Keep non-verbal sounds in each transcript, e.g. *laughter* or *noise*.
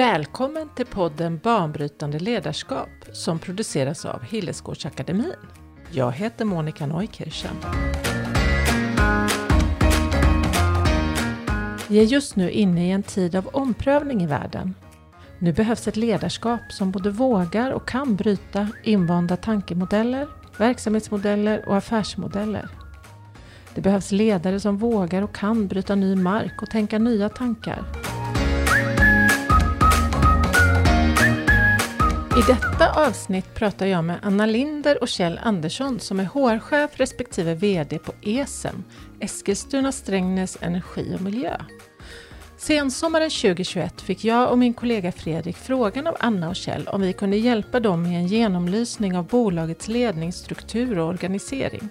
Välkommen till podden Banbrytande ledarskap som produceras av Hillesgårdsakademin. Jag heter Monica Neukirchen. Vi är just nu inne i en tid av omprövning i världen. Nu behövs ett ledarskap som både vågar och kan bryta invanda tankemodeller, verksamhetsmodeller och affärsmodeller. Det behövs ledare som vågar och kan bryta ny mark och tänka nya tankar. I detta avsnitt pratar jag med Anna Linder och Kjell Andersson som är HR-chef respektive VD på ESEM, Eskilstuna Strängnäs Energi och Miljö. Sensommaren 2021 fick jag och min kollega Fredrik frågan av Anna och Kjell om vi kunde hjälpa dem i en genomlysning av bolagets ledningsstruktur och organisering.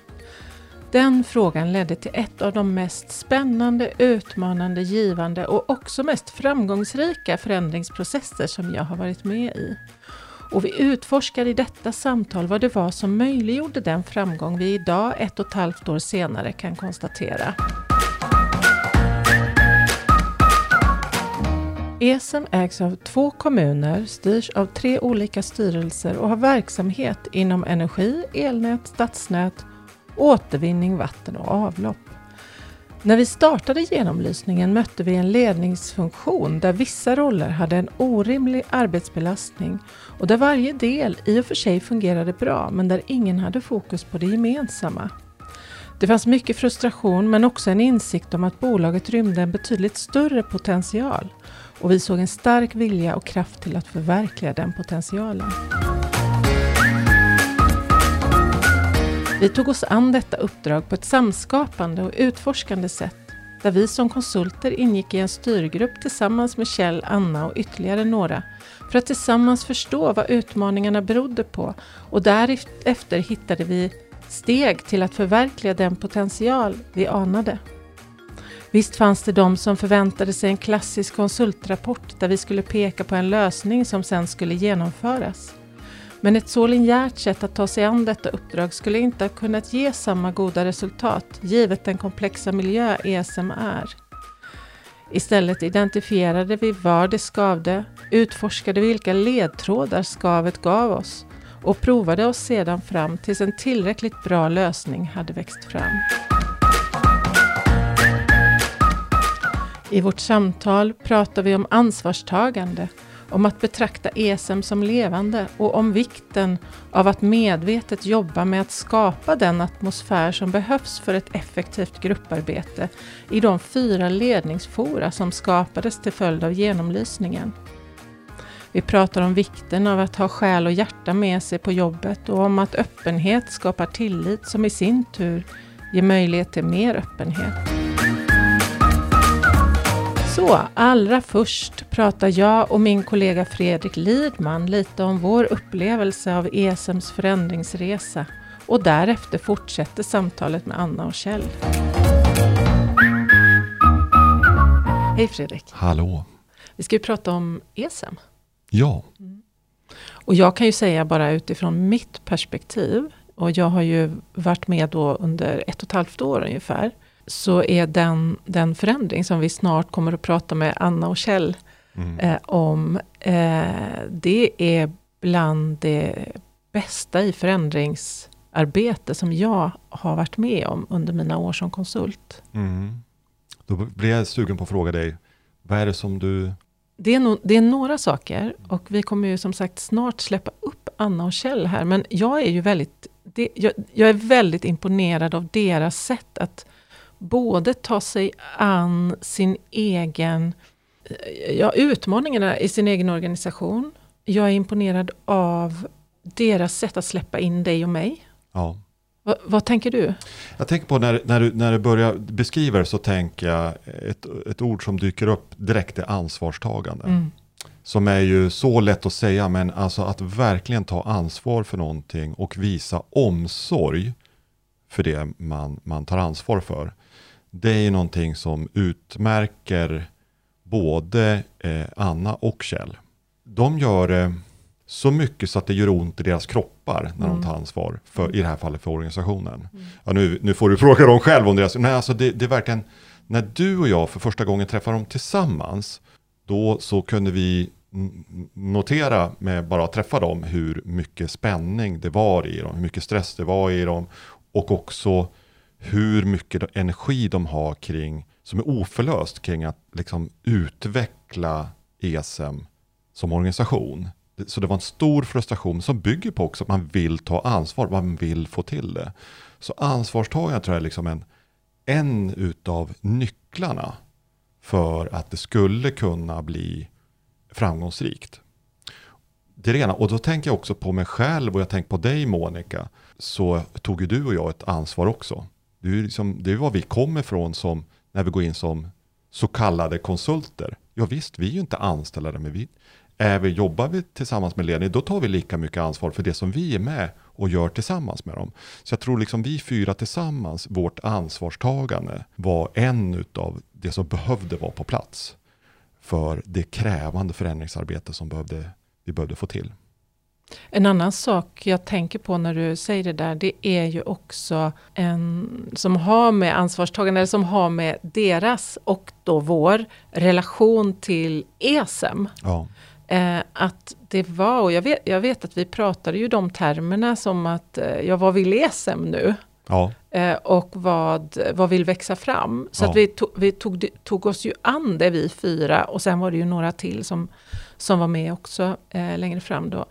Den frågan ledde till ett av de mest spännande, utmanande, givande och också mest framgångsrika förändringsprocesser som jag har varit med i. Och vi utforskar i detta samtal vad det var som möjliggjorde den framgång vi idag, ett och ett halvt år senare, kan konstatera. ESEM ägs av två kommuner, styrs av tre olika styrelser och har verksamhet inom energi, elnät, stadsnät, återvinning, vatten och avlopp. När vi startade genomlysningen mötte vi en ledningsfunktion där vissa roller hade en orimlig arbetsbelastning och där varje del i och för sig fungerade bra men där ingen hade fokus på det gemensamma. Det fanns mycket frustration men också en insikt om att bolaget rymde en betydligt större potential och vi såg en stark vilja och kraft till att förverkliga den potentialen. Vi tog oss an detta uppdrag på ett samskapande och utforskande sätt där vi som konsulter ingick i en styrgrupp tillsammans med Kjell, Anna och ytterligare några för att tillsammans förstå vad utmaningarna berodde på och därefter hittade vi steg till att förverkliga den potential vi anade. Visst fanns det de som förväntade sig en klassisk konsultrapport där vi skulle peka på en lösning som sen skulle genomföras. Men ett så linjärt sätt att ta sig an detta uppdrag skulle inte ha kunnat ge samma goda resultat givet den komplexa miljö ESM är. Istället identifierade vi var det skavde, utforskade vilka ledtrådar skavet gav oss och provade oss sedan fram tills en tillräckligt bra lösning hade växt fram. I vårt samtal pratar vi om ansvarstagande om att betrakta ESM som levande och om vikten av att medvetet jobba med att skapa den atmosfär som behövs för ett effektivt grupparbete i de fyra ledningsfora som skapades till följd av genomlysningen. Vi pratar om vikten av att ha själ och hjärta med sig på jobbet och om att öppenhet skapar tillit som i sin tur ger möjlighet till mer öppenhet. Så, allra först pratar jag och min kollega Fredrik Lidman lite om vår upplevelse av ESMs förändringsresa och därefter fortsätter samtalet med Anna och Kjell. Hej Fredrik! Hallå! Vi ska ju prata om ESM. Ja. Mm. Och jag kan ju säga bara utifrån mitt perspektiv, och jag har ju varit med då under ett och ett halvt år ungefär, så är den, den förändring som vi snart kommer att prata med Anna och Kjell mm. eh, om, eh, det är bland det bästa i förändringsarbete som jag har varit med om under mina år som konsult. Mm. Då blir jag sugen på att fråga dig, vad är det som du... Det är, no, det är några saker och vi kommer ju som sagt snart släppa upp Anna och Kjell här, men jag är ju väldigt, det, jag, jag är väldigt imponerad av deras sätt att både ta sig an sin egen, ja, utmaningarna i sin egen organisation. Jag är imponerad av deras sätt att släppa in dig och mig. Ja. Va, vad tänker du? Jag tänker på när, när, du, när du börjar beskriva så tänker jag ett, ett ord som dyker upp direkt är ansvarstagande. Mm. Som är ju så lätt att säga men alltså att verkligen ta ansvar för någonting och visa omsorg för det man, man tar ansvar för det är ju någonting som utmärker både eh, Anna och Kjell. De gör det eh, så mycket så att det gör ont i deras kroppar när mm. de tar ansvar, för, i det här fallet för organisationen. Mm. Ja, nu, nu får du fråga dem själv om deras, nej alltså det, det är verkligen, när du och jag för första gången träffar dem tillsammans, då så kunde vi notera med bara att träffa dem hur mycket spänning det var i dem, hur mycket stress det var i dem och också hur mycket energi de har kring, som är oförlöst kring att liksom utveckla ESM som organisation. Så det var en stor frustration som bygger på också att man vill ta ansvar, man vill få till det. Så ansvarstagande tror jag är liksom en, en utav nycklarna för att det skulle kunna bli framgångsrikt. Det är det ena. Och då tänker jag också på mig själv och jag tänker på dig Monica. Så tog ju du och jag ett ansvar också. Det är, liksom, det är vad vi kommer från som, när vi går in som så kallade konsulter. Ja visst, vi är ju inte anställda, men vi, är vi, jobbar vi tillsammans med ledningen, då tar vi lika mycket ansvar för det som vi är med och gör tillsammans med dem. Så jag tror liksom vi fyra tillsammans, vårt ansvarstagande var en av det som behövde vara på plats för det krävande förändringsarbete som behövde, vi behövde få till. En annan sak jag tänker på när du säger det där, det är ju också en som har med ansvarstagande, eller som har med deras och då vår relation till ESM. Ja. Eh, att det var, och jag vet, jag vet att vi pratade ju de termerna som att, eh, ja vad vill ESM nu? Ja. Eh, och vad, vad vill växa fram? Så ja. att vi, to, vi tog, tog oss ju an det vi fyra och sen var det ju några till som, som var med också eh, längre fram då.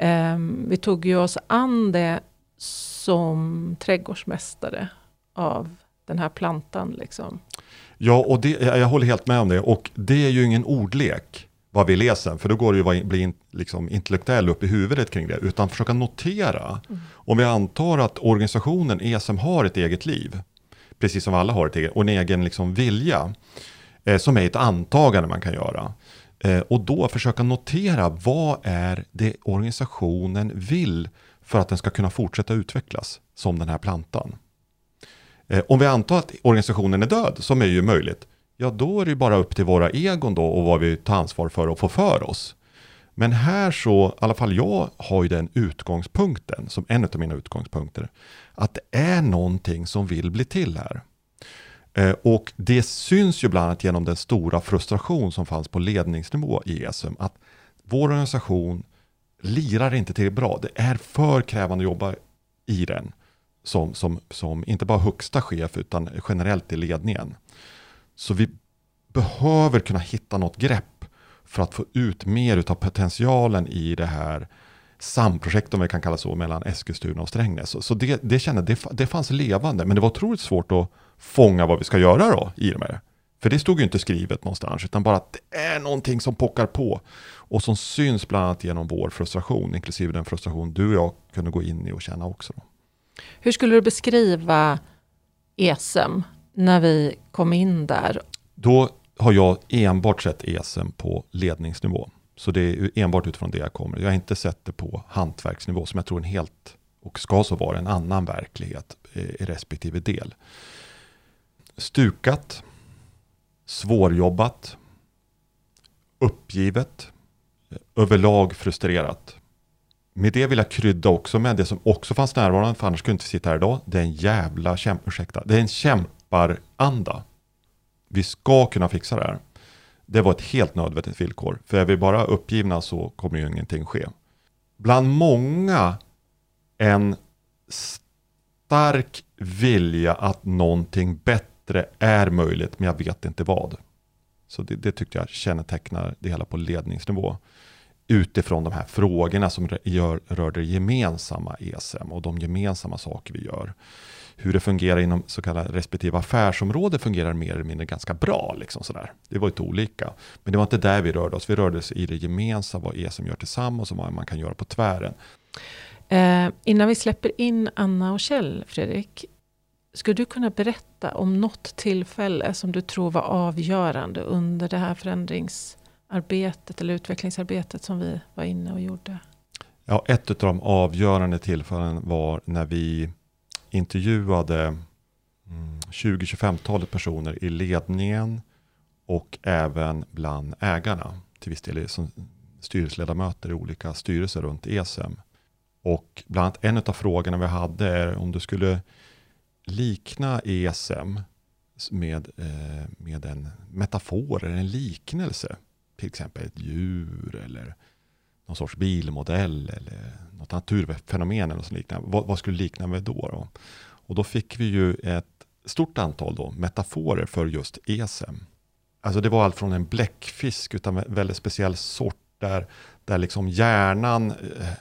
Eh, vi tog ju oss an det som trädgårdsmästare av den här plantan. Liksom. Ja, och det, jag håller helt med om det. Och det är ju ingen ordlek vad vi läser, för då går det ju att bli liksom intellektuell upp i huvudet kring det, utan försöka notera. Mm. Om vi antar att organisationen ESM har ett eget liv, precis som alla har ett eget, och en egen liksom vilja, eh, som är ett antagande man kan göra. Eh, och då försöka notera vad är det organisationen vill för att den ska kunna fortsätta utvecklas som den här plantan. Eh, om vi antar att organisationen är död, som är ju möjligt, ja då är det bara upp till våra egon då och vad vi tar ansvar för och får för oss. Men här så, i alla fall jag har ju den utgångspunkten, som en av mina utgångspunkter, att det är någonting som vill bli till här. Eh, och det syns ju bland annat genom den stora frustration som fanns på ledningsnivå i ESM, att vår organisation lirar inte till bra. Det är för krävande att jobba i den, som, som, som inte bara högsta chef utan generellt i ledningen. Så vi behöver kunna hitta något grepp för att få ut mer av potentialen i det här samprojekt, om vi kan kalla så, mellan Eskilstuna och Strängnäs. Så det, det kände, det, det fanns levande, men det var otroligt svårt att fånga vad vi ska göra då i det här. För det stod ju inte skrivet någonstans, utan bara att det är någonting som pockar på och som syns bland annat genom vår frustration, inklusive den frustration du och jag kunde gå in i och känna också. Då. Hur skulle du beskriva ESM när vi kom in där? Då har jag enbart sett ESM på ledningsnivå. Så det är enbart utifrån det jag kommer. Jag har inte sett det på hantverksnivå som jag tror en helt och ska så vara en annan verklighet i respektive del. Stukat, svårjobbat, uppgivet, överlag frustrerat. Med det vill jag krydda också med det som också fanns närvarande, för annars skulle jag inte sitta här idag. Det är en jävla kämp, ursäkta, det är en kämparanda. Vi ska kunna fixa det här. Det var ett helt nödvändigt villkor. För är vi bara uppgivna så kommer ju ingenting ske. Bland många en stark vilja att någonting bättre är möjligt, men jag vet inte vad. Så det, det tyckte jag kännetecknar det hela på ledningsnivå. Utifrån de här frågorna som rör, rör det gemensamma ESM och de gemensamma saker vi gör hur det fungerar inom så kallade respektive affärsområde fungerar mer eller mindre ganska bra. Liksom sådär. Det var inte olika. Men det var inte där vi rörde oss. Vi rörde oss i det gemensamma, vad ESM gör tillsammans och vad man kan göra på tvären. Eh, innan vi släpper in Anna och Kjell, Fredrik. Skulle du kunna berätta om något tillfälle som du tror var avgörande under det här förändringsarbetet eller utvecklingsarbetet som vi var inne och gjorde? Ja, ett av de avgörande tillfällen var när vi intervjuade mm, 20-25-talet personer i ledningen och även bland ägarna. Till viss del som styrelseledamöter i olika styrelser runt ESM. Och bland annat en av frågorna vi hade är om du skulle likna ESM med, eh, med en metafor eller en liknelse. till exempel ett djur eller någon sorts bilmodell eller något naturfenomen eller något liknande. Vad, vad skulle likna med då, då? Och då fick vi ju ett stort antal då, metaforer för just ESM. Alltså det var allt från en bläckfisk utan en väldigt speciell sort där, där liksom hjärnan eh,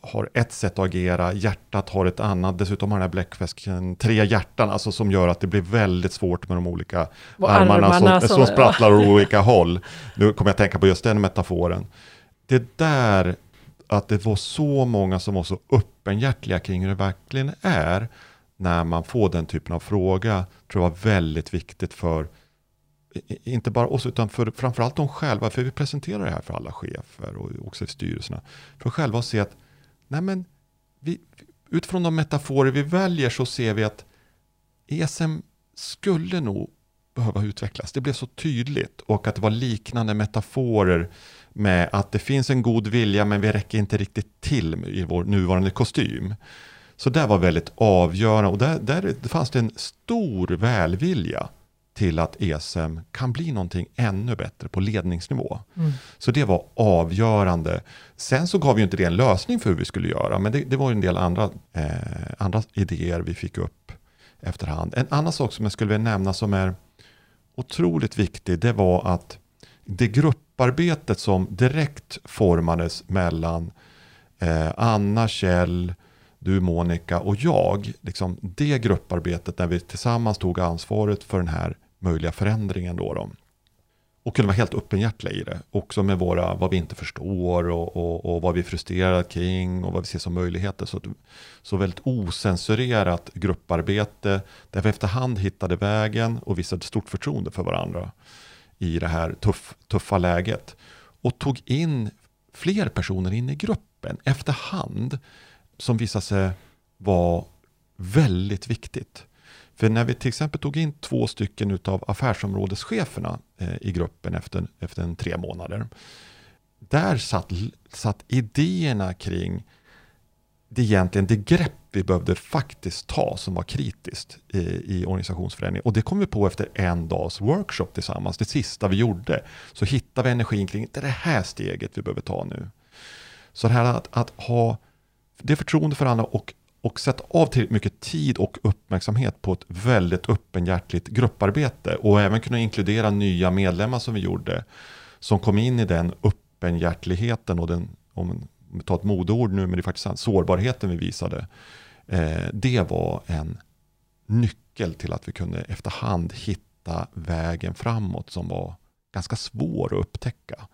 har ett sätt att agera, hjärtat har ett annat. Dessutom har den här bläckfisken tre hjärtan, alltså som gör att det blir väldigt svårt med de olika Och armarna, armarna som, som- sprattlar åt olika håll. Nu kommer jag tänka på just den metaforen. Det där, att det var så många som var så öppenhjärtliga kring hur det verkligen är när man får den typen av fråga, tror jag var väldigt viktigt för inte bara oss utan för framförallt de själva, för vi presenterar det här för alla chefer och också i styrelserna. För själva att se att nej men, vi, utifrån de metaforer vi väljer så ser vi att ESM skulle nog behöva utvecklas. Det blev så tydligt och att det var liknande metaforer med att det finns en god vilja men vi räcker inte riktigt till i vår nuvarande kostym. Så det var väldigt avgörande och där, där fanns det en stor välvilja till att ESM kan bli någonting ännu bättre på ledningsnivå. Så det var avgörande. Sen så gav ju inte det en lösning för hur vi skulle göra, men det, det var en del andra, eh, andra idéer vi fick upp efterhand. En annan sak som jag skulle vilja nämna som är otroligt viktig, det var att det grupparbetet som direkt formades mellan eh, Anna, Kjell, du Monica och jag, liksom det grupparbetet när vi tillsammans tog ansvaret för den här möjliga förändringen då. då och kunde vara helt öppenhjärtiga i det. Också med våra, vad vi inte förstår och, och, och vad vi är frustrerade kring och vad vi ser som möjligheter. Så, så väldigt osensurerat grupparbete där vi efterhand hittade vägen och visade stort förtroende för varandra i det här tuff, tuffa läget. Och tog in fler personer in i gruppen efterhand som visade sig vara väldigt viktigt. För när vi till exempel tog in två stycken utav affärsområdescheferna eh, i gruppen efter, efter en tre månader. Där satt, satt idéerna kring det egentligen det grepp vi behövde faktiskt ta som var kritiskt i, i organisationsförändring. Och det kom vi på efter en dags workshop tillsammans. Det sista vi gjorde. Så hittade vi energin kring det är det här steget vi behöver ta nu. Så det här att, att ha det förtroende för andra och och sätta av tillräckligt mycket tid och uppmärksamhet på ett väldigt öppenhjärtligt grupparbete och även kunna inkludera nya medlemmar som vi gjorde som kom in i den öppenhjärtligheten och den, om vi tar ett modeord nu, men det är faktiskt sant, sårbarheten vi visade. Eh, det var en nyckel till att vi kunde efterhand hitta vägen framåt som var ganska svår att upptäcka.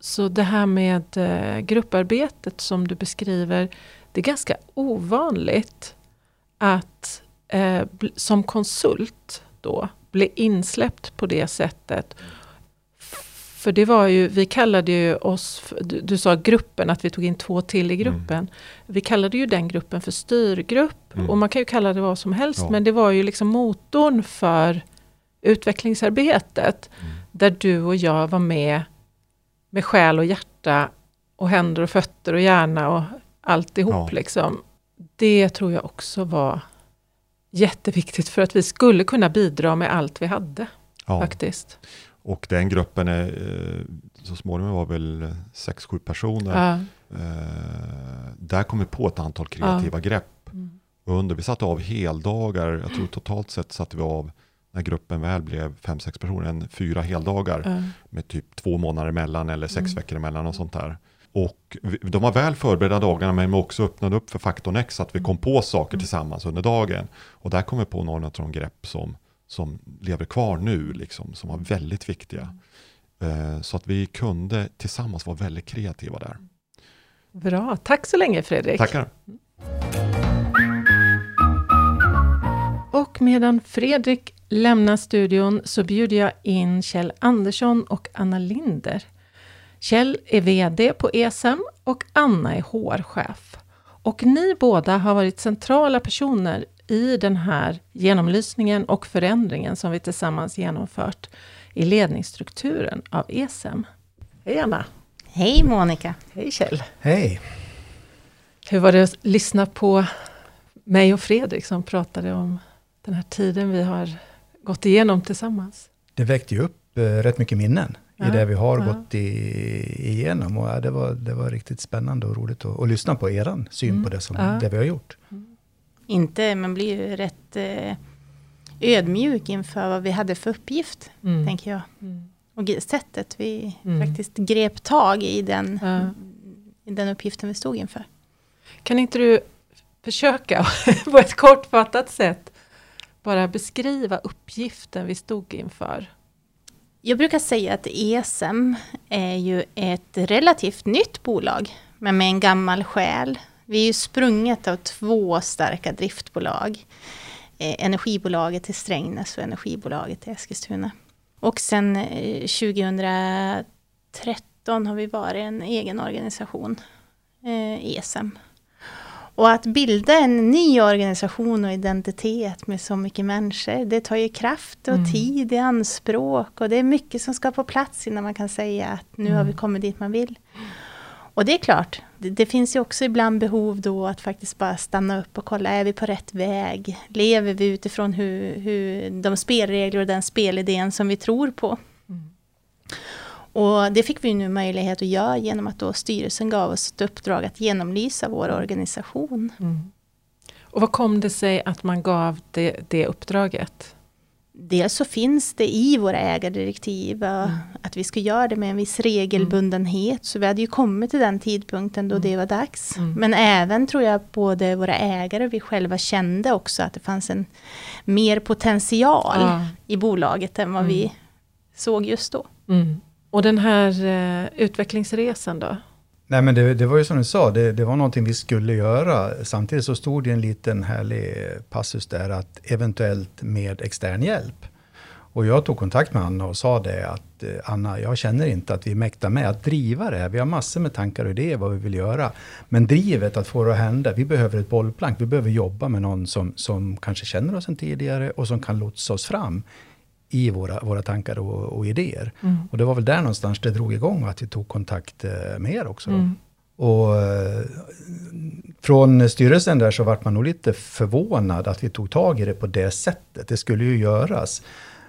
Så det här med eh, grupparbetet som du beskriver, det är ganska ovanligt att eh, som konsult då bli insläppt på det sättet. För det var ju, vi kallade ju oss, du, du sa gruppen, att vi tog in två till i gruppen. Vi kallade ju den gruppen för styrgrupp. Mm. Och man kan ju kalla det vad som helst, Ja. men det var ju liksom motorn för utvecklingsarbetet. Mm. Där du och jag var med med själ och hjärta och händer och fötter och hjärna och alltihop. Ja. Liksom. Det tror jag också var jätteviktigt för att vi skulle kunna bidra med allt vi hade Ja. faktiskt. Och den gruppen är, eh, så småningom var väl sex sju personer. Ja. Eh, där kom vi på ett antal kreativa grepp. Mm. Under, vi satte av heldagar, jag tror totalt sett satte vi av, när gruppen väl blev fem sex personer, en fyra heldagar Ja. med typ två månader emellan eller sex Mm. veckor emellan och sånt där. Och de var väl förberedda dagarna men vi också öppnade upp för faktorn X att vi kom på saker Mm. tillsammans under dagen. Och där kom vi på några av de grepp som, som lever kvar nu, liksom, som var väldigt viktiga. Eh, så att vi kunde tillsammans vara väldigt kreativa där. Bra, tack så länge Fredrik. Tackar! Och medan Fredrik lämnar studion så bjuder jag in Kjell Andersson och Anna Linder. Kjell är VD på ESM och Anna är HR-chef. Och ni båda har varit centrala personer i den här genomlysningen och förändringen som vi tillsammans genomfört i ledningsstrukturen av ESM. Hej Anna! Hej Monica! Hej Kjell! Hej! Hur var det att lyssna på mig och Fredrik som pratade om den här tiden vi har gått igenom tillsammans? Det väckte ju upp eh, rätt mycket minnen. I det vi har gått i, igenom. Och ja, det, var, det var riktigt spännande och roligt att, att lyssna på er syn mm. på det, som, det vi har gjort. Inte, man blir ju rätt eh, ödmjuk inför vad vi hade för uppgift, mm. tänker jag. Mm. Och sättet vi mm. faktiskt grep tag i den, i den uppgiften vi stod inför. Kan inte du försöka *laughs* på ett kortfattat sätt bara beskriva uppgiften vi stod inför? Jag brukar säga att ESM är ju ett relativt nytt bolag, men med en gammal själ. Vi är ju sprunget av två starka driftbolag. Eh, energibolaget i Strängnäs och energibolaget i Eskilstuna. Och sen eh, 2013 har vi varit en egen organisation, eh, ESM. Och att bilda en ny organisation och identitet med så mycket människor, det tar ju kraft och mm. tid i anspråk. Och det är mycket som ska på plats innan man kan säga att nu mm. har vi mm. kommit dit man vill. Och det är klart, det, det, finns ju också ibland behov då att faktiskt bara stanna upp och kolla, är vi på rätt väg? Lever vi utifrån hur, hur de spelregler och den spelidén som vi tror på? Mm. Och det fick vi nu möjlighet att göra genom att då styrelsen gav oss ett uppdrag att genomlysa vår organisation. Mm. Och vad kom det sig att man gav det, det uppdraget? Dels så finns det i våra ägardirektiv mm. att vi ska göra det med en viss regelbundenhet. Mm. Så vi hade ju kommit till den tidpunkten då mm. det var dags. Mm. Men även tror jag både våra ägare och vi själva kände också att det fanns en mer potential i bolaget än vad vi mm. såg just då. Och den här eh, utvecklingsresan då? Nej men det, det, var ju som du sa, det, det, var någonting vi skulle göra. Samtidigt så stod det en liten härlig passus där att eventuellt med extern hjälp. Och jag tog kontakt med Anna och sa det att eh, Anna, jag känner inte att vi mäktar med att driva det här. Vi har massor med tankar och idéer vad vi vill göra. Men drivet att få det att hända, vi behöver ett bollplank. Vi behöver jobba med någon som, som kanske känner oss sedan tidigare och som kan lotsa oss fram i våra, våra tankar och, och idéer. Mm. Och det var väl där någonstans det drog igång att vi tog kontakt eh, med er också. Mm. Och eh, från styrelsen där så vart man nog lite förvånad att vi tog tag i det på det sättet. Det skulle ju göras.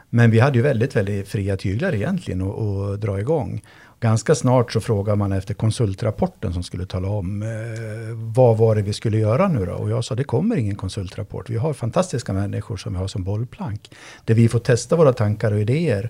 Men vi hade ju väldigt, väldigt fria tyglar egentligen att dra igång. Ganska snart så frågade man efter konsultrapporten som skulle tala om eh, vad var det vi skulle göra nu då? Och jag sa det kommer ingen konsultrapport. Vi har fantastiska människor som vi har som bollplank. Där vi får testa våra tankar och idéer.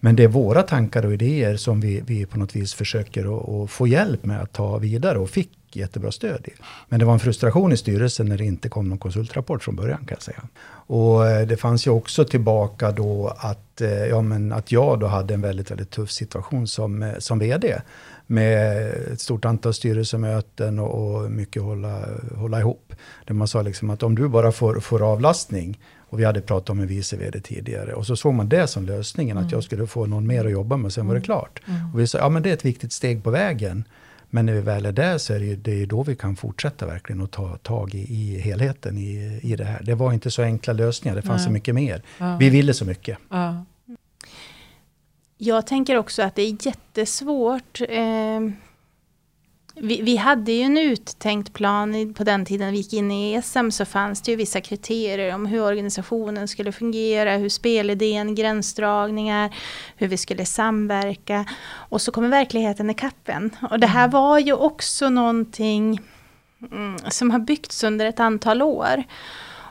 Men det är våra tankar och idéer som vi, vi på något vis försöker att få hjälp med att ta vidare och fick jättebra stöd i. Men det var en frustration i styrelsen när det inte kom någon konsultrapport från början kan jag säga. Och eh, det fanns ju också tillbaka då att, eh, ja, men att jag då hade en väldigt, väldigt tuff situation som, eh, som vd. Med ett stort antal styrelsemöten och, och mycket hålla, hålla ihop. Där man sa liksom att om du bara får, får avlastning och vi hade pratat om en vice vd tidigare. Och så såg man det som lösningen, mm. att jag skulle få någon mer att jobba med, sen mm. var det mm. klart. Mm. Och vi sa, ja men det är ett viktigt steg på vägen. Men när vi väl är där så är det ju det är då vi kan fortsätta verkligen att ta tag i, i helheten i, i det här. Det var inte så enkla lösningar, det fanns Nej. så mycket mer. Ja. Vi ville så mycket. Ja. Jag tänker också att det är jättesvårt. Eh, vi, vi, hade ju en uttänkt plan på den tiden vi gick in i ESM så fanns det ju vissa kriterier om hur organisationen skulle fungera, hur spelidén, gränsdragningar, hur vi skulle samverka. Och så kommer verkligheten ikapp en. Och det här mm. var ju också någonting mm, som har byggts under ett antal år.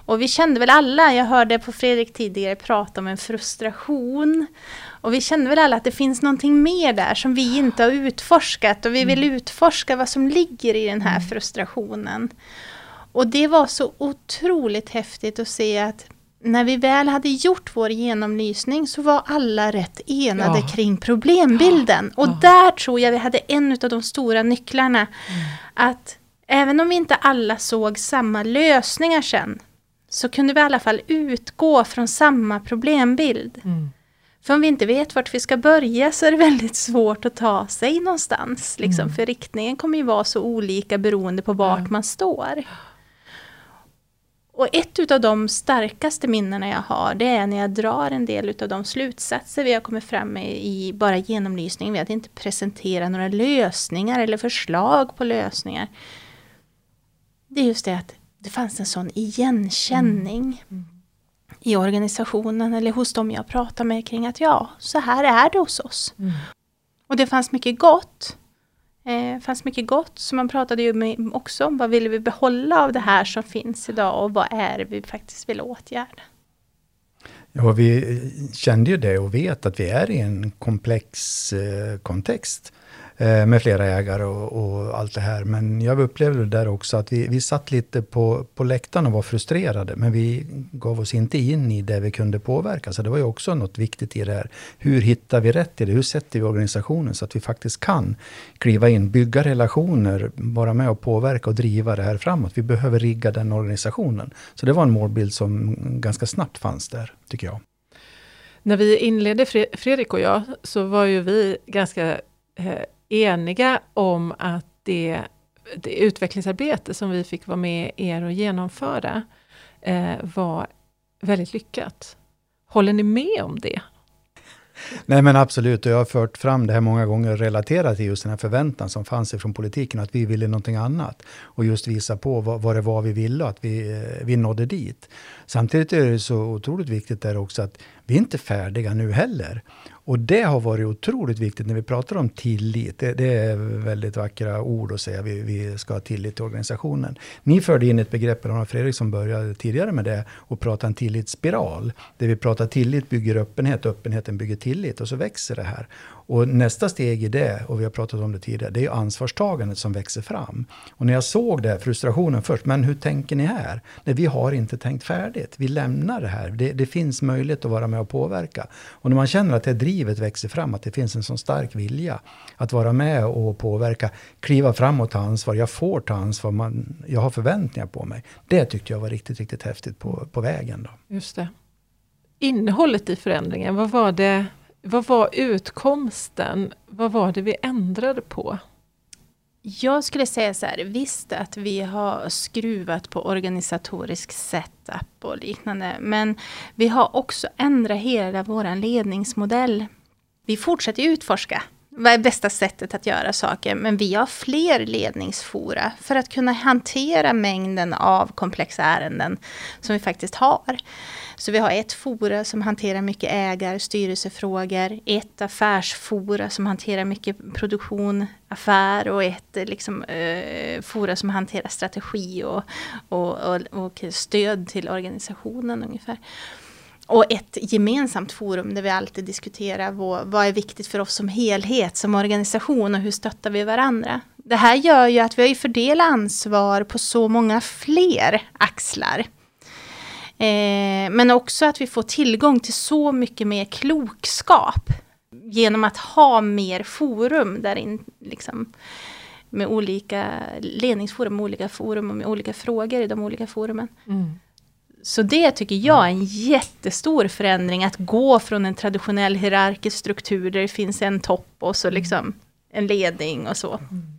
Och vi kände väl alla, jag hörde på Fredrik tidigare prata om en frustration. Och vi kände väl alla att det finns någonting mer där som vi inte har utforskat och vi vill mm. utforska vad som ligger i den här mm. frustrationen. Och det var så otroligt häftigt att se att när vi väl hade gjort vår genomlysning så var alla rätt enade ja. kring problembilden. Och ja. där tror jag vi hade en av de stora nycklarna. Mm. Att även om vi inte alla såg samma lösningar sen så kunde vi i alla fall utgå från samma problembild. Mm. För om vi inte vet vart vi ska börja så är det väldigt svårt att ta sig någonstans. Liksom, mm. För riktningen kommer ju vara så olika beroende på vart ja. man står. Och ett av de starkaste minnena jag har, det är när jag drar en del av de slutsatser vi har kommit fram med i bara genomlysningen. Vi hade inte presenterat några lösningar eller förslag på lösningar. Det är just det att det fanns en sån igenkänning. Mm. Mm i organisationen eller hos dem jag pratar med kring att ja, så här är det hos oss. Mm. Och det fanns mycket gott. Eh, fanns mycket gott, så man pratade ju också om vad vill vi behålla av det här som finns idag och vad är det vi faktiskt vill åtgärda. Ja, vi kände ju det och vet att vi är i en komplex eh, kontext. Eh, med flera ägare och, och, allt det här. Men jag upplevde där också att vi, vi satt lite på, på läktaren och var frustrerade. Men vi gav oss inte in i det vi kunde påverka. Så det var ju också något viktigt i det här. Hur hittar vi rätt i det? Hur sätter vi organisationen så att vi faktiskt kan kliva in, bygga relationer, vara med och påverka och driva det här framåt. Vi behöver rigga den organisationen. Så det var en målbild som ganska snabbt fanns där, tycker jag. När vi inledde, Fredrik och jag, så var ju vi ganska eh, eniga om att det, det utvecklingsarbete som vi fick vara med er och genomföra eh, var väldigt lyckat. Håller ni med om det? Nej men absolut, och jag har fört fram det här många gånger relaterat till just den här förväntan som fanns ifrån politiken, att vi ville någonting annat. Och just visa på vad, vad det var vi ville och att vi, eh, vi nådde dit. Samtidigt är det så otroligt viktigt där också att vi är inte färdiga nu heller. Och det har varit otroligt viktigt när vi pratar om tillit. Det, det är väldigt vackra ord att säga, vi, vi ska ha tillit till organisationen. Ni förde in ett begrepp, eller Fredrik som började tidigare med det, och pratade en tillitsspiral. Där vi pratar tillit bygger öppenhet, öppenheten bygger tillit och så växer det här. Och nästa steg i det, och vi har pratat om det tidigare, det är ansvarstagandet som växer fram. Och när jag såg det, frustrationen först, men hur tänker ni här? Nej, vi har inte tänkt färdigt. Vi lämnar det här. Det, det finns möjlighet att vara med och påverka. Och när man känner att det drivet växer fram, att det finns en sån stark vilja att vara med och påverka, kliva fram och ta ansvar. Jag får ta ansvar, man, jag har förväntningar på mig. Det tyckte jag var riktigt, riktigt häftigt på, på vägen. Då. Just det. Innehållet i förändringen, vad var det vad var utkomsten? Vad var det vi ändrade på? Jag skulle säga så här, visst att vi har skruvat på organisatorisk setup och liknande. Men vi har också ändrat hela vår ledningsmodell. Vi fortsätter utforska. Vad är bästa sättet att göra saker? Men vi har fler ledningsfora för att kunna hantera mängden av komplexa ärenden som vi faktiskt har. Så vi har ett fora som hanterar mycket ägar, styrelsefrågor, ett affärsfora som hanterar mycket produktion, affär och ett eh, liksom, eh, fora som hanterar strategi och, och, och, och stöd till organisationen ungefär. Och ett gemensamt forum där vi alltid diskuterar vad, vad, är viktigt för oss som helhet, som organisation och hur stöttar vi varandra. Det här gör ju att vi har fördelat ansvar på så många fler axlar. Eh, men också att vi får tillgång till så mycket mer klokskap genom att ha mer forum där in, liksom, med olika ledningsforum, med olika forum och med olika frågor i de olika forumen. Mm. Så det tycker jag är en jättestor förändring, att gå från en traditionell hierarkisk struktur där det finns en topp och så liksom en ledning och så. Mm.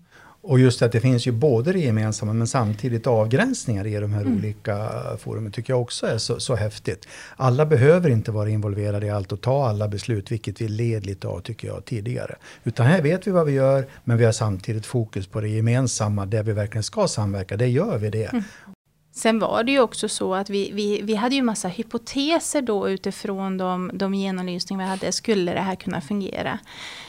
Och just att det finns ju både det gemensamma men samtidigt avgränsningar i de här mm. olika forumen tycker jag också är så, så häftigt. Alla behöver inte vara involverade i allt och ta alla beslut, vilket vi led lite av tycker jag tidigare. Utan här vet vi vad vi gör, men vi har samtidigt fokus på det gemensamma, där vi verkligen ska samverka, det gör vi det. Mm. Sen var det ju också så att vi, vi, vi hade ju massa hypoteser då utifrån de, de genomlysningar vi hade. Skulle det här kunna fungera?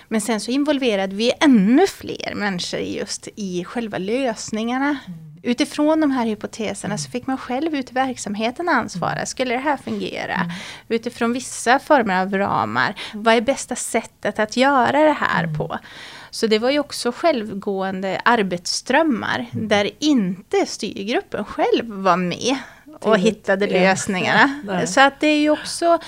Men sen så involverade vi ännu fler människor just i själva lösningarna. Mm. Utifrån de här hypoteserna så fick man själv ut verksamheten ansvara. Mm. Skulle det här fungera? Mm. Utifrån vissa former av ramar. Mm. Vad är bästa sättet att göra det här mm. på? Så det var ju också självgående arbetsströmmar mm. där inte styrgruppen själv var med och hittade lösningarna. Så att det är ju också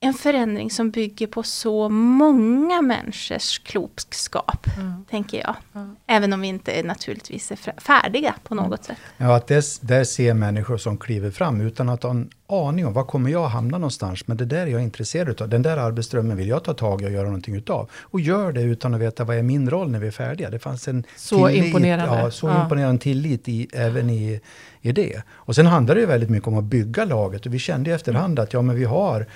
en förändring som bygger på så många människors klokskap, mm. tänker jag. Mm. Även om vi inte naturligtvis är färdiga på något mm. sätt. Ja, att det, där ser människor som kliver fram utan att ha en aning om var kommer jag hamna någonstans. Men det där är jag intresserad av. Den där arbetsströmmen vill jag ta tag i och göra någonting utav. Och gör det utan att veta vad är min roll när vi är färdiga. Det fanns en så tillit, imponerande. Ja, så ja. imponerande tillit i, även i, i det. Och sen handlar det ju väldigt mycket om att bygga laget. Och vi kände i efterhand att ja, men vi har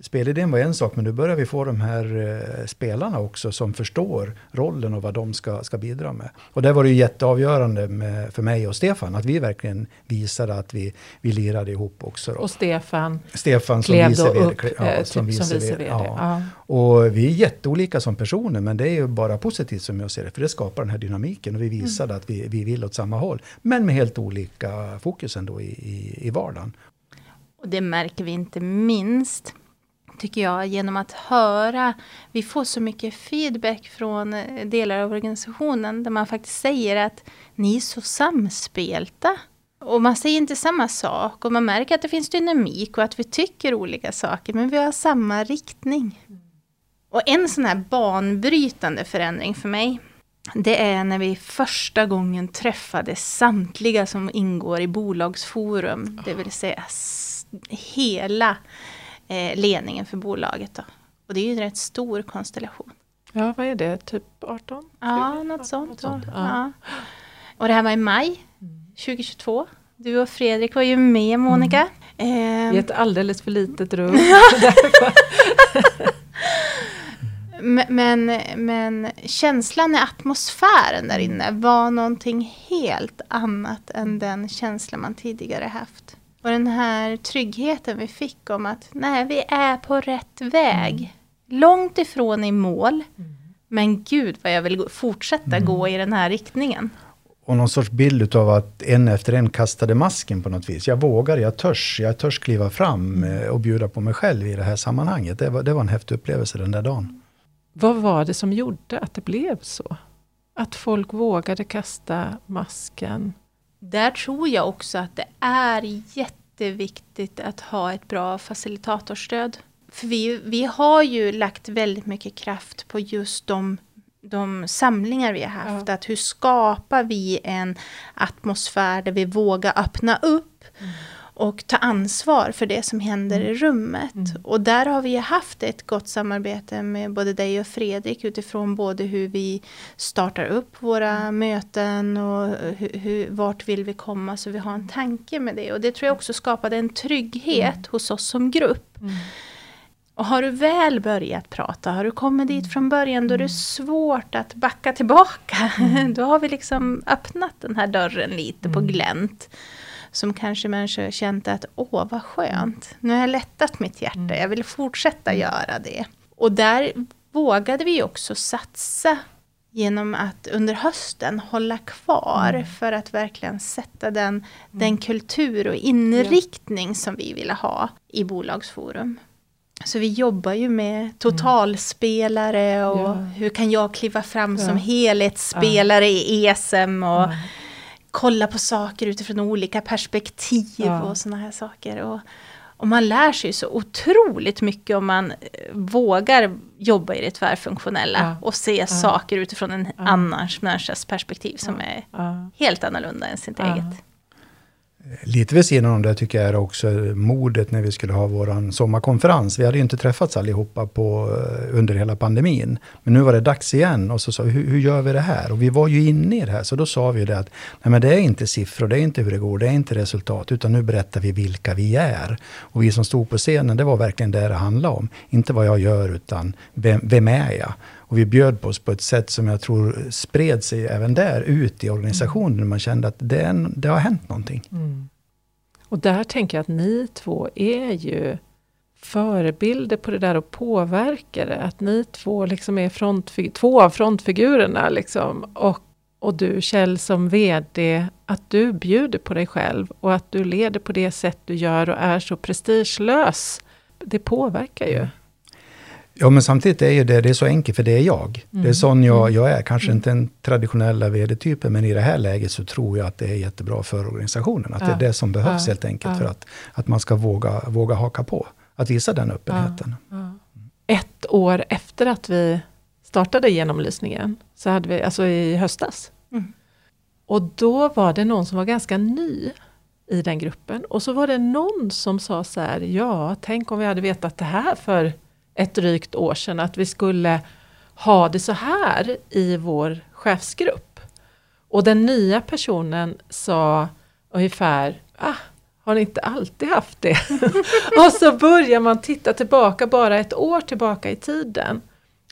spelidén var en sak, men nu börjar vi få de här eh, spelarna också som förstår rollen och vad de ska, ska bidra med. Och där var det ju jätteavgörande med, för mig och Stefan, att vi verkligen visade att vi, vi lirade ihop också. Då. Och Stefan, Stefan som klev vice då VD. upp Ja, eh, som typ som vice vice VD. VD. Ja. Ja. Och vi är jätteolika som personer, men det är ju bara positivt som jag ser det, för det skapar den här dynamiken och vi visade att vi, vi vill åt samma håll, men med helt olika fokus ändå i, i, i vardagen. Och det märker vi inte minst, tycker jag, genom att höra. Vi får så mycket feedback från eh, delar av organisationen där man faktiskt säger att ni är så samspelta. Och man säger inte samma sak och man märker att det finns dynamik och att vi tycker olika saker men vi har samma riktning. Och en sån här banbrytande förändring för mig det är när vi första gången träffade samtliga som ingår i bolagsforum, det vill säga hela ledningen för bolaget. Då. Och det är ju en rätt stor konstellation. ja, vad är det? Typ 18? Ja, något sånt. Något sånt, ja. ja. Och det här var i maj 2022. Du och Fredrik var ju med Monica. I Eh, ett alldeles för litet rum. *laughs* men, men, men känslan i atmosfären där inne var någonting helt annat än den känsla man tidigare haft. Och den här tryggheten vi fick om att nej, vi är på rätt väg. Långt ifrån i mål. Men gud vad jag vill fortsätta gå i den här riktningen. Och någon sorts bild av att en efter en kastade masken på något vis. Jag vågar, jag törs, jag törs kliva fram eh, och bjuda på mig själv i det här sammanhanget. Det var, det var en häftig upplevelse den där dagen. Vad var det som gjorde att det blev så? Att folk vågade kasta masken. Där tror jag också att det är jätteviktigt att ha ett bra facilitatorstöd. För vi, vi har ju lagt väldigt mycket kraft på just de, de samlingar vi har haft. Att hur skapar vi en atmosfär där vi vågar öppna upp och ta ansvar för det som händer i rummet. Och där har vi haft ett gott samarbete med både dig och Fredrik utifrån både hur vi startar upp våra möten och hur, hur, vart vill vi komma? Så vi har en tanke med det. Och det tror jag också skapade en trygghet hos oss som grupp. Och har du väl börjat prata, har du kommit dit från början, då är det svårt att backa tillbaka. *laughs* då har vi liksom öppnat den här dörren lite på glänt. Som kanske människor känt att, åh vad skönt, nu har jag lättat mitt hjärta, jag vill fortsätta göra det. Och där vågade vi också satsa genom att under hösten hålla kvar för att verkligen sätta den, den kultur och inriktning som vi ville ha i bolagsforum. Så vi jobbar ju med totalspelare och Ja. hur kan jag kliva fram Ja. som helhetsspelare i ESM och Ja. Kolla på saker utifrån olika perspektiv Ja. och sådana här saker. Och, och man lär sig så otroligt mycket om man eh, vågar jobba i det tvärfunktionella Ja. och se saker utifrån en Ja. annan människas perspektiv som är Ja. helt annorlunda än sitt Ja. eget. Lite vid sidan om det tycker jag är också modet när vi skulle ha vår sommarkonferens. Vi hade ju inte träffats allihopa på, eh, under hela pandemin. Men nu var det dags igen och så sa vi, hur, hur gör vi det här? Och vi var ju inne i det här, så då sa vi det att nej men det är inte siffror, det är inte hur det går, det är inte resultat, utan nu berättar vi vilka vi är. Och vi som stod på scenen, det var verkligen det det handlade om. Inte vad jag gör, utan vem, vem är jag? Och vi bjöd på oss på ett sätt som jag tror spred sig även där ut i organisationen. Man kände att det, en, det har hänt någonting. Mm. Och där tänker jag att ni två är ju förebilder på det där och påverkar det. Att ni två liksom är frontfig- två av frontfigurerna. Liksom. Och, och du Kjell som VD, att du bjuder på dig själv och att du leder på det sätt du gör och är så prestigelös. Det påverkar ju. Ja, men samtidigt är ju det, det är så enkelt, för det är jag. Det är Mm. sån jag, jag är. Kanske inte den traditionella vd-typen, men i det här läget så tror jag att det är jättebra för organisationen. Att det Ja. är det som behövs Ja. helt enkelt Ja. för att, att man ska våga, våga haka på. Att visa den öppenheten. Ett år efter att vi startade genomlysningen, så hade vi, alltså i höstas. Mm. Och då var det någon som var ganska ny i den gruppen. Och så var det någon som sa så här, ja, tänk om vi hade vetat det här för ett drygt år sedan, att vi skulle ha det så här i vår chefsgrupp. Och den nya personen sa ungefär, ah, har ni inte alltid haft det? *laughs* och så börjar man titta tillbaka bara ett år tillbaka i tiden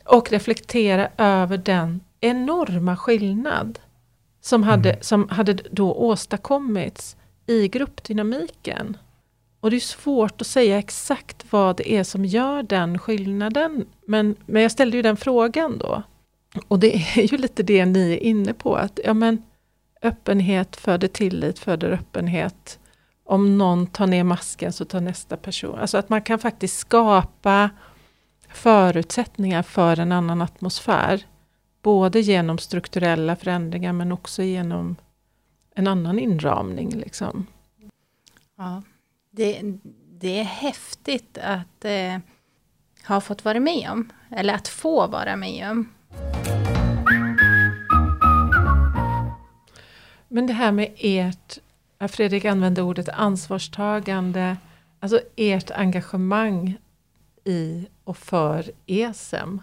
och reflektera över den enorma skillnad som hade, mm. som hade då åstadkommits i gruppdynamiken. Och det är svårt att säga exakt vad det är som gör den skillnaden. Men, men jag ställde ju den frågan då. Och det *laughs* är ju lite det ni är inne på, att ja, men, öppenhet föder tillit, föder öppenhet. Om någon tar ner masken så tar nästa person. Alltså att man kan faktiskt skapa förutsättningar för en annan atmosfär. Både genom strukturella förändringar men också genom en annan inramning. Liksom. Ja, det, det är häftigt att eh, ha fått vara med om. Eller att få vara med om. Men det här med ert, Fredrik använde ordet ansvarstagande, alltså ert engagemang i och för ESEM.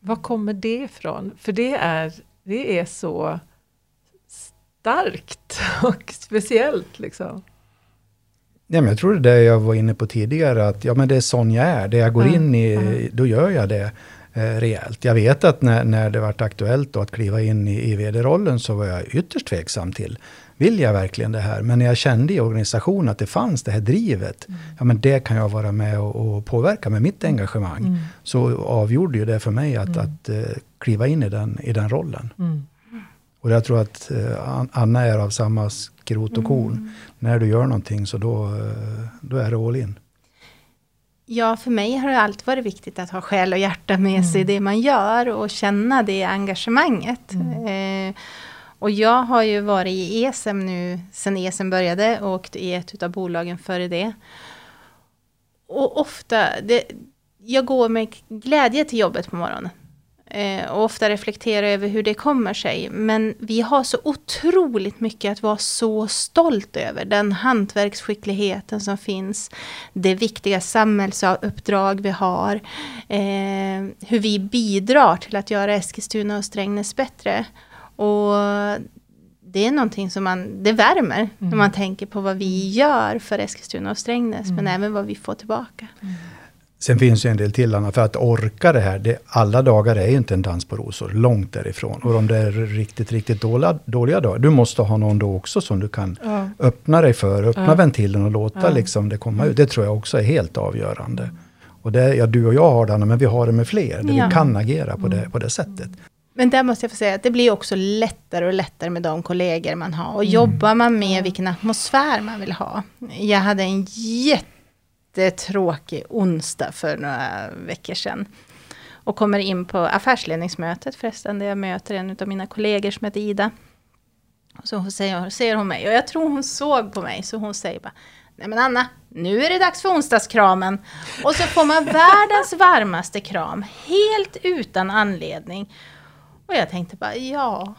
Var kommer det ifrån? För det är, det är så starkt och speciellt. Liksom. Ja, men jag tror det är det jag var inne på tidigare, att ja, men det är sån jag är. Det jag går mm. in i, mm. då gör jag det eh, rejält. Jag vet att när, när det var aktuellt att kliva in i, i vd-rollen så var jag ytterst tveksam till vill jag verkligen det här? Men när jag kände i organisationen att det fanns det här drivet, mm. ja men det kan jag vara med och, och påverka med mitt engagemang. Mm. Så avgjorde ju det för mig att, mm. att uh, kliva in i den, i den rollen. Mm. Och jag tror att uh, Anna är av samma skrot och korn. Mm. När du gör någonting så då, uh, då är det all in. Ja, för mig har det alltid varit viktigt att ha själ och hjärta med mm. sig i det man gör och känna det engagemanget. Mm. Eh, och jag har ju varit i ESM nu sen ESM började och åkt i ett av bolagen före det. Och ofta, det, jag går med glädje till jobbet på morgonen. Eh, och ofta reflekterar över hur det kommer sig. Men vi har så otroligt mycket att vara så stolt över. Den hantverksskickligheten som finns. Det viktiga samhällsuppdrag vi har. Eh, hur vi bidrar till att göra Eskilstuna och Strängnäs bättre. Och det är någonting som man, det värmer mm. när man tänker på vad vi gör för Eskilstuna och Strängnäs, mm. men även vad vi får tillbaka. Mm. Sen finns ju en del till, Anna, för att orka det här, det, alla dagar är ju inte en dans på rosor, långt därifrån. Och om det är riktigt, riktigt dåliga, dåliga dagar, du måste ha någon då också som du kan ja. öppna dig för, öppna ja. ventilen och låta ja. liksom det komma ut. Det tror jag också är helt avgörande. Och det, ja, du och jag har det, Anna, men vi har det med fler, där vi kan agera på det, på det sättet. Men där måste jag få säga att det blir också lättare och lättare med de kollegor man har. Och mm. jobbar man med vilken atmosfär man vill ha. Jag hade en jättetråkig onsdag för några veckor sedan. Och kommer in på affärsledningsmötet förresten, där jag möter en av mina kollegor som heter Ida. Och så säger, säger hon mig, och jag tror hon såg på mig, så hon säger bara Nej men Anna, nu är det dags för onsdagskramen. Och så får man *laughs* världens varmaste kram, helt utan anledning. Och jag tänkte bara, ja,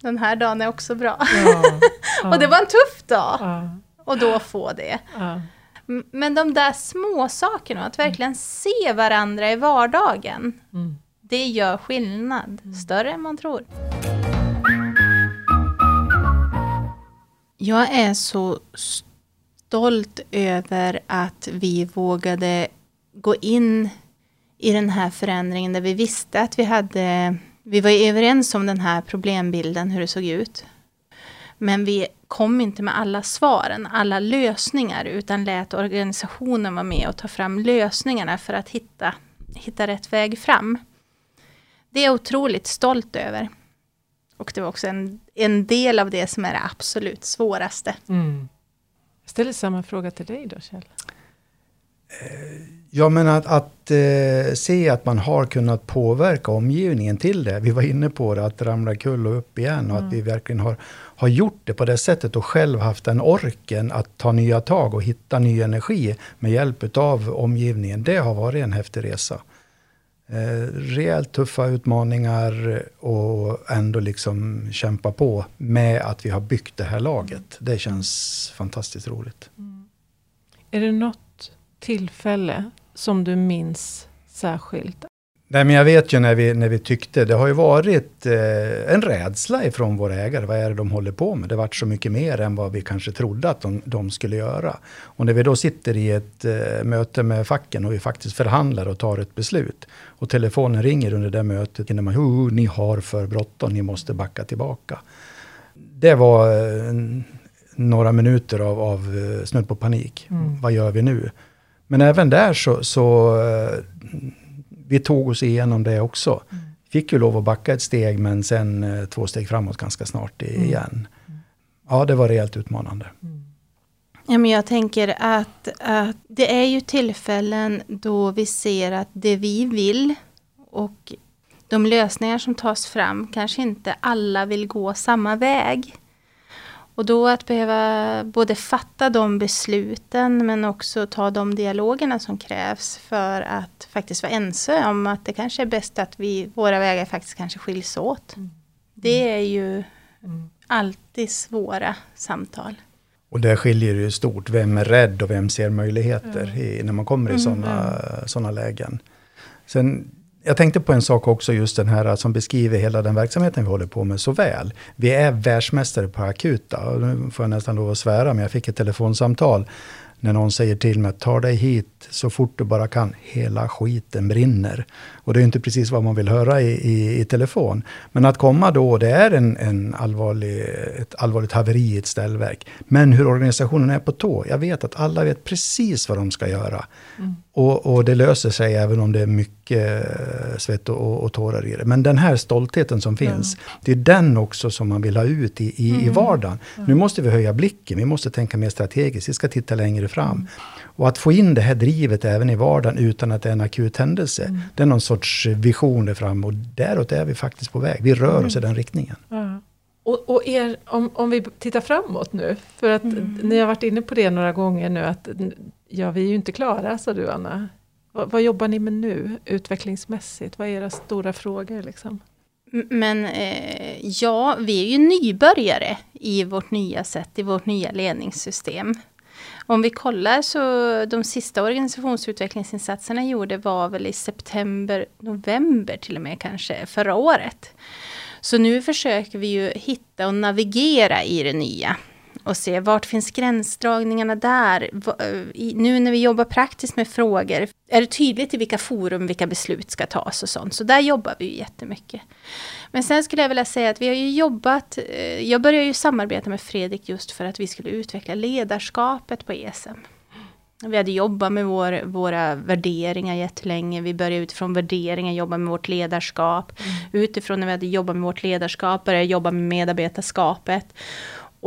den här dagen är också bra. Ja, *laughs* ja. och det var en tuff dag. Ja. Och då få det. Men de där små sakerna, att verkligen se varandra i vardagen. Mm. Det gör skillnad, mm. större än man tror. Jag är så stolt över att vi vågade gå in i den här förändringen där vi visste att vi hade vi var överens om den här problembilden, hur det såg ut. Men vi kom inte med alla svaren, alla lösningar, utan lät organisationen vara med och ta fram lösningarna för att hitta, hitta rätt väg fram. Det är jag otroligt stolt över. Och det var också en, en del av det som är det absolut svåraste. Mm. Jag ställer samma fråga till dig då, Kjell. Ja, men att, att eh, se att man har kunnat påverka omgivningen till det. Vi var inne på det, att ramla kull och upp igen. Och mm. att vi verkligen har, har gjort det på det sättet och själv haft den orken att ta nya tag och hitta ny energi med hjälp av omgivningen. Det har varit en häftig resa. Eh, rejält tuffa utmaningar och ändå liksom kämpa på med att vi har byggt det här laget. Det känns fantastiskt roligt. Mm. Är det något tillfälle som du minns särskilt? Nej, men jag vet ju när vi, när vi tyckte, det har ju varit eh, en rädsla ifrån våra ägare. Vad är det de håller på med? Det vart så mycket mer än vad vi kanske trodde att de, de skulle göra. Och när vi då sitter i ett eh, möte med facken och vi faktiskt förhandlar och tar ett beslut. Och telefonen ringer under det mötet. När man, oh, ni har för bråttom, ni måste backa tillbaka. Det var eh, några minuter av, av eh, snudd på panik. Mm. Vad gör vi nu? Men även där så, så eh, vi tog oss igenom det också. Mm. Fick ju lov att backa ett steg men sen eh, två steg framåt ganska snart mm. igen. Mm. Ja, det var rejält utmanande. Mm. Ja, men jag tänker att, att det är ju tillfällen då vi ser att det vi vill och de lösningar som tas fram kanske inte alla vill gå samma väg. Och då att behöva både fatta de besluten men också ta de dialogerna som krävs för att faktiskt vara ense om att det kanske är bäst att vi, våra vägar faktiskt kanske skiljs åt. Mm. Det är ju mm. alltid svåra samtal. Och där skiljer det ju stort, vem är rädd och vem ser möjligheter mm. i, när man kommer i sådana mm. såna lägen. Sen jag tänkte på en sak också, just den här som beskriver hela den verksamheten vi håller på med så väl. Vi är världsmästare på akuta. Och nu får jag nästan lov att svära, men jag fick ett telefonsamtal när någon säger till mig, ta dig hit så fort du bara kan, hela skiten brinner. Och det är inte precis vad man vill höra i, i, i telefon. Men att komma då, det är en, en allvarlig, ett allvarligt haveri i ett ställverk. Men hur organisationen är på tå, jag vet att alla vet precis vad de ska göra. Mm. Och, och, det löser sig även om det är mycket eh, svett och, och tårar i det. Men den här stoltheten som finns, mm. det är den också som man vill ha ut i, i, mm. i vardagen. Nu måste vi höja blicken, vi måste tänka mer strategiskt, vi ska titta längre fram. Mm. Och att få in det här drivet även i vardagen utan att det är en akut händelse. Mm. Det är någon sorts vision där framme och däråt är vi faktiskt på väg. Vi rör oss i den riktningen. Ja. Och, och er, om, om vi tittar framåt nu, för att mm. ni har varit inne på det några gånger nu, att ja, vi är ju inte klara, sa du Anna. Vad, vad jobbar ni med nu, utvecklingsmässigt? Vad är era stora frågor? Liksom? Men eh, ja, vi är ju nybörjare i vårt nya sätt, i vårt nya ledningssystem. Om vi kollar så de sista organisationsutvecklingsinsatserna gjorde var väl i september, november till och med kanske förra året. Så nu försöker vi ju hitta och navigera i det nya och se vart finns gränsdragningarna där. Nu när vi jobbar praktiskt med frågor, är det tydligt i vilka forum vilka beslut ska tas och sånt. Så där jobbar vi ju jättemycket. Men sen skulle jag vilja säga att vi har ju jobbat, eh, jag började ju samarbeta med Fredrik just för att vi skulle utveckla ledarskapet på ESM. Vi hade jobbat med vår, våra värderingar jättelänge. Vi började utifrån värderingar jobba med vårt ledarskap. Mm. Utifrån när vi hade jobbat med vårt ledarskap började jobba med medarbetarskapet.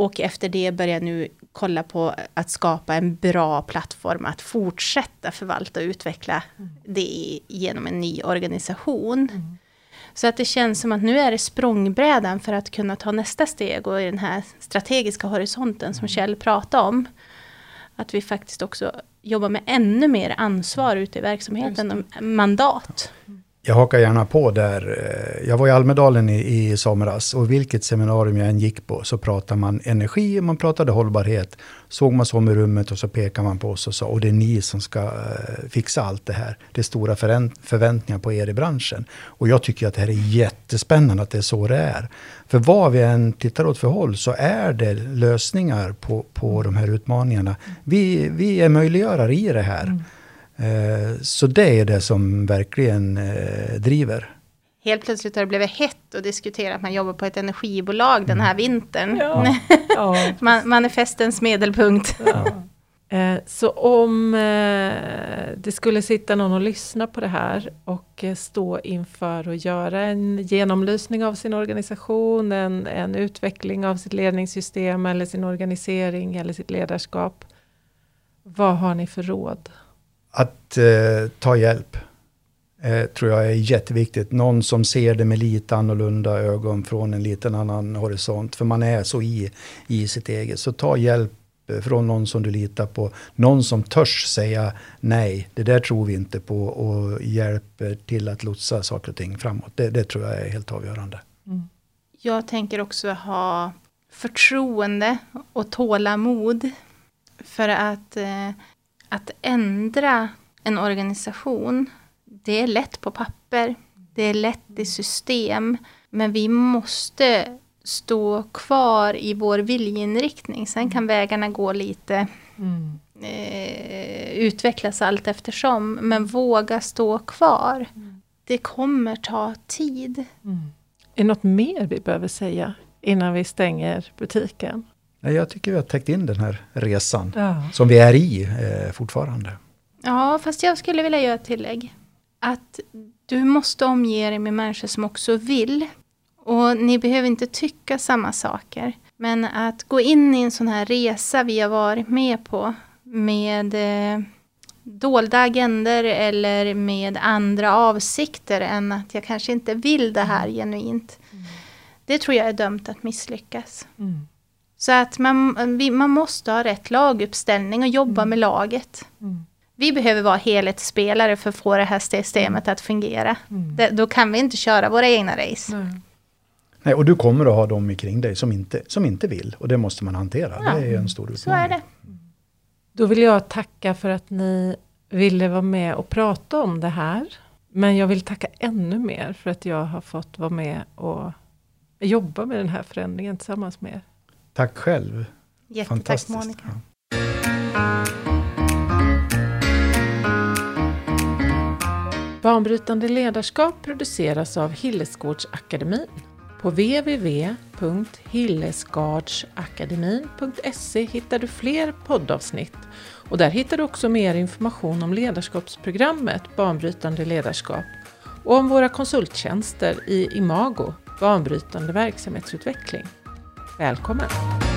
Och efter det börjar jag nu kolla på att skapa en bra plattform att fortsätta förvalta och utveckla mm. det genom en ny organisation. Mm. Så att det känns som att nu är det språngbrädan för att kunna ta nästa steg och i den här strategiska horisonten som mm. Kjell pratade om. Att vi faktiskt också jobbar med ännu mer ansvar ute i verksamheten och mandat. Mm. Jag hakar gärna på där. Jag var i Almedalen i, i somras och vilket seminarium jag än gick på så pratade man energi, man pratade hållbarhet. Såg man så om i rummet och så pekade man på oss och sa, och det är ni som ska eh, fixa allt det här. Det är stora förväntningar på er i branschen. Och jag tycker att det här är jättespännande att det är så det är. För vad vi än tittar åt för håll så är det lösningar på, på de här utmaningarna. Vi, vi är möjliggörare i det här. Mm. Eh, så det är det som verkligen eh, driver. Helt plötsligt har det blivit hett att diskutera att man jobbar på ett energibolag den här mm. vintern. Ja. *laughs* ja. Manifestens medelpunkt. Ja. Eh, så om det skulle sitta någon och lyssna på det här och stå inför att göra en genomlysning av sin organisation, en, en utveckling av sitt ledningssystem eller sin organisering eller sitt ledarskap. Vad har ni för råd? Att eh, ta hjälp eh, tror jag är jätteviktigt. Någon som ser det med lite annorlunda ögon från en liten annan horisont. För man är så i, i sitt eget. Så ta hjälp eh, från någon som du litar på. Någon som törs säga nej, det där tror vi inte på och hjälper till att lotsa saker och ting framåt. Det, det tror jag är helt avgörande. Mm. Jag tänker också ha förtroende och tålamod. För att eh, att ändra en organisation, det är lätt på papper, det är lätt i system, men vi måste stå kvar i vår viljeinriktning. Sen kan vägarna gå lite mm. eh, utvecklas allt eftersom, men våga stå kvar. Mm. Det kommer ta tid. Mm. Är det något mer vi behöver säga innan vi stänger butiken? Jag tycker vi har täckt in den här resan ja. som vi är i eh, fortfarande. Ja, fast jag skulle vilja göra ett tillägg. Att du måste omge dig med människor som också vill. Och ni behöver inte tycka samma saker. Men att gå in i en sån här resa vi har varit med på med eh, dolda agender eller med andra avsikter än att jag kanske inte vill det här mm. genuint. Mm. Det tror jag är dömt att misslyckas. Mm. Så att man, vi, man måste ha rätt laguppställning och jobba mm. med laget. Mm. Vi behöver vara helhetsspelare för att få det här systemet att fungera. Mm. Det, då kan vi inte köra våra egna race. Nej. Nej, och du kommer att ha dem kring dig som inte, som inte vill. Och det måste man hantera. Ja. Det är en stor utmaning. Så är det. Då vill jag tacka för att ni ville vara med och prata om det här. Men jag vill tacka ännu mer för att jag har fått vara med och jobba med den här förändringen tillsammans med er. Tack själv. Jättetack Monica. Banbrytande ledarskap produceras av Hillesgårdsakademin. På www.hillesgardsakademin.se hittar du fler poddavsnitt och där hittar du också mer information om ledarskapsprogrammet Banbrytande ledarskap och om våra konsulttjänster i Imago, banbrytande verksamhetsutveckling. Välkommen!